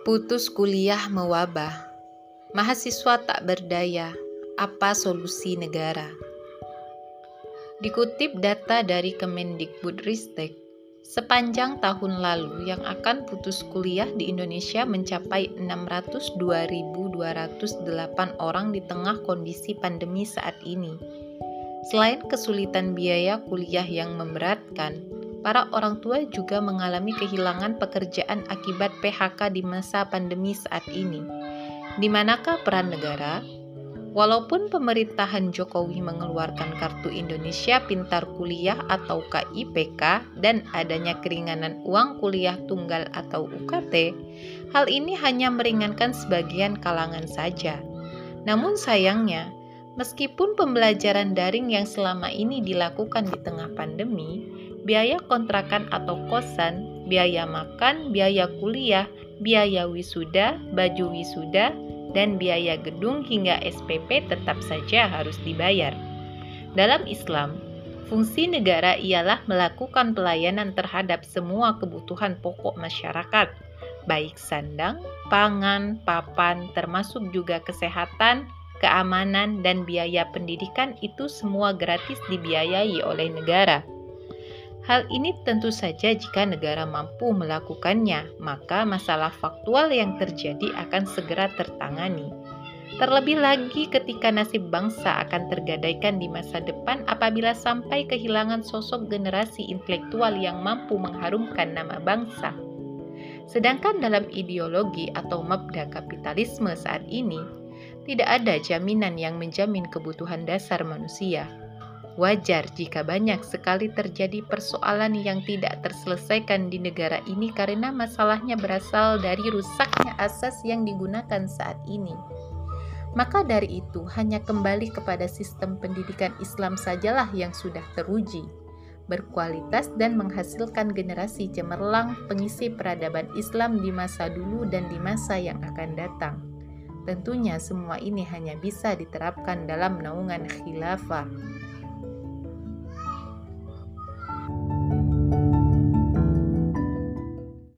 Putus kuliah mewabah, mahasiswa tak berdaya. Apa solusi negara? Dikutip data dari Kemendikbudristek, sepanjang tahun lalu yang akan putus kuliah di Indonesia mencapai 602.208 orang di tengah kondisi pandemi saat ini. Selain kesulitan biaya kuliah yang memberatkan, para orang tua juga mengalami kehilangan pekerjaan akibat PHK di masa pandemi saat ini. Di manakah peran negara? Walaupun pemerintahan Jokowi mengeluarkan Kartu Indonesia Pintar Kuliah atau KIPK dan adanya keringanan uang kuliah tunggal atau UKT, hal ini hanya meringankan sebagian kalangan saja. Namun sayangnya, meskipun pembelajaran daring yang selama ini dilakukan di tengah pandemi, biaya kontrakan atau kosan, biaya makan, biaya kuliah, biaya wisuda, baju wisuda, dan biaya gedung hingga SPP tetap saja harus dibayar. Dalam Islam, fungsi negara ialah melakukan pelayanan terhadap semua kebutuhan pokok masyarakat, baik sandang, pangan, papan, termasuk juga kesehatan, keamanan, dan biaya pendidikan itu semua gratis dibiayai oleh negara. Hal ini tentu saja jika negara mampu melakukannya, maka masalah faktual yang terjadi akan segera tertangani. Terlebih lagi ketika nasib bangsa akan tergadaikan di masa depan apabila sampai kehilangan sosok generasi intelektual yang mampu mengharumkan nama bangsa. Sedangkan dalam ideologi atau mabda kapitalisme saat ini, tidak ada jaminan yang menjamin kebutuhan dasar manusia Wajar jika banyak sekali terjadi persoalan yang tidak terselesaikan di negara ini karena masalahnya berasal dari rusaknya asas yang digunakan saat ini. Maka dari itu, hanya kembali kepada sistem pendidikan Islam sajalah yang sudah teruji, berkualitas dan menghasilkan generasi cemerlang pengisi peradaban Islam di masa dulu dan di masa yang akan datang. Tentunya semua ini hanya bisa diterapkan dalam naungan khilafah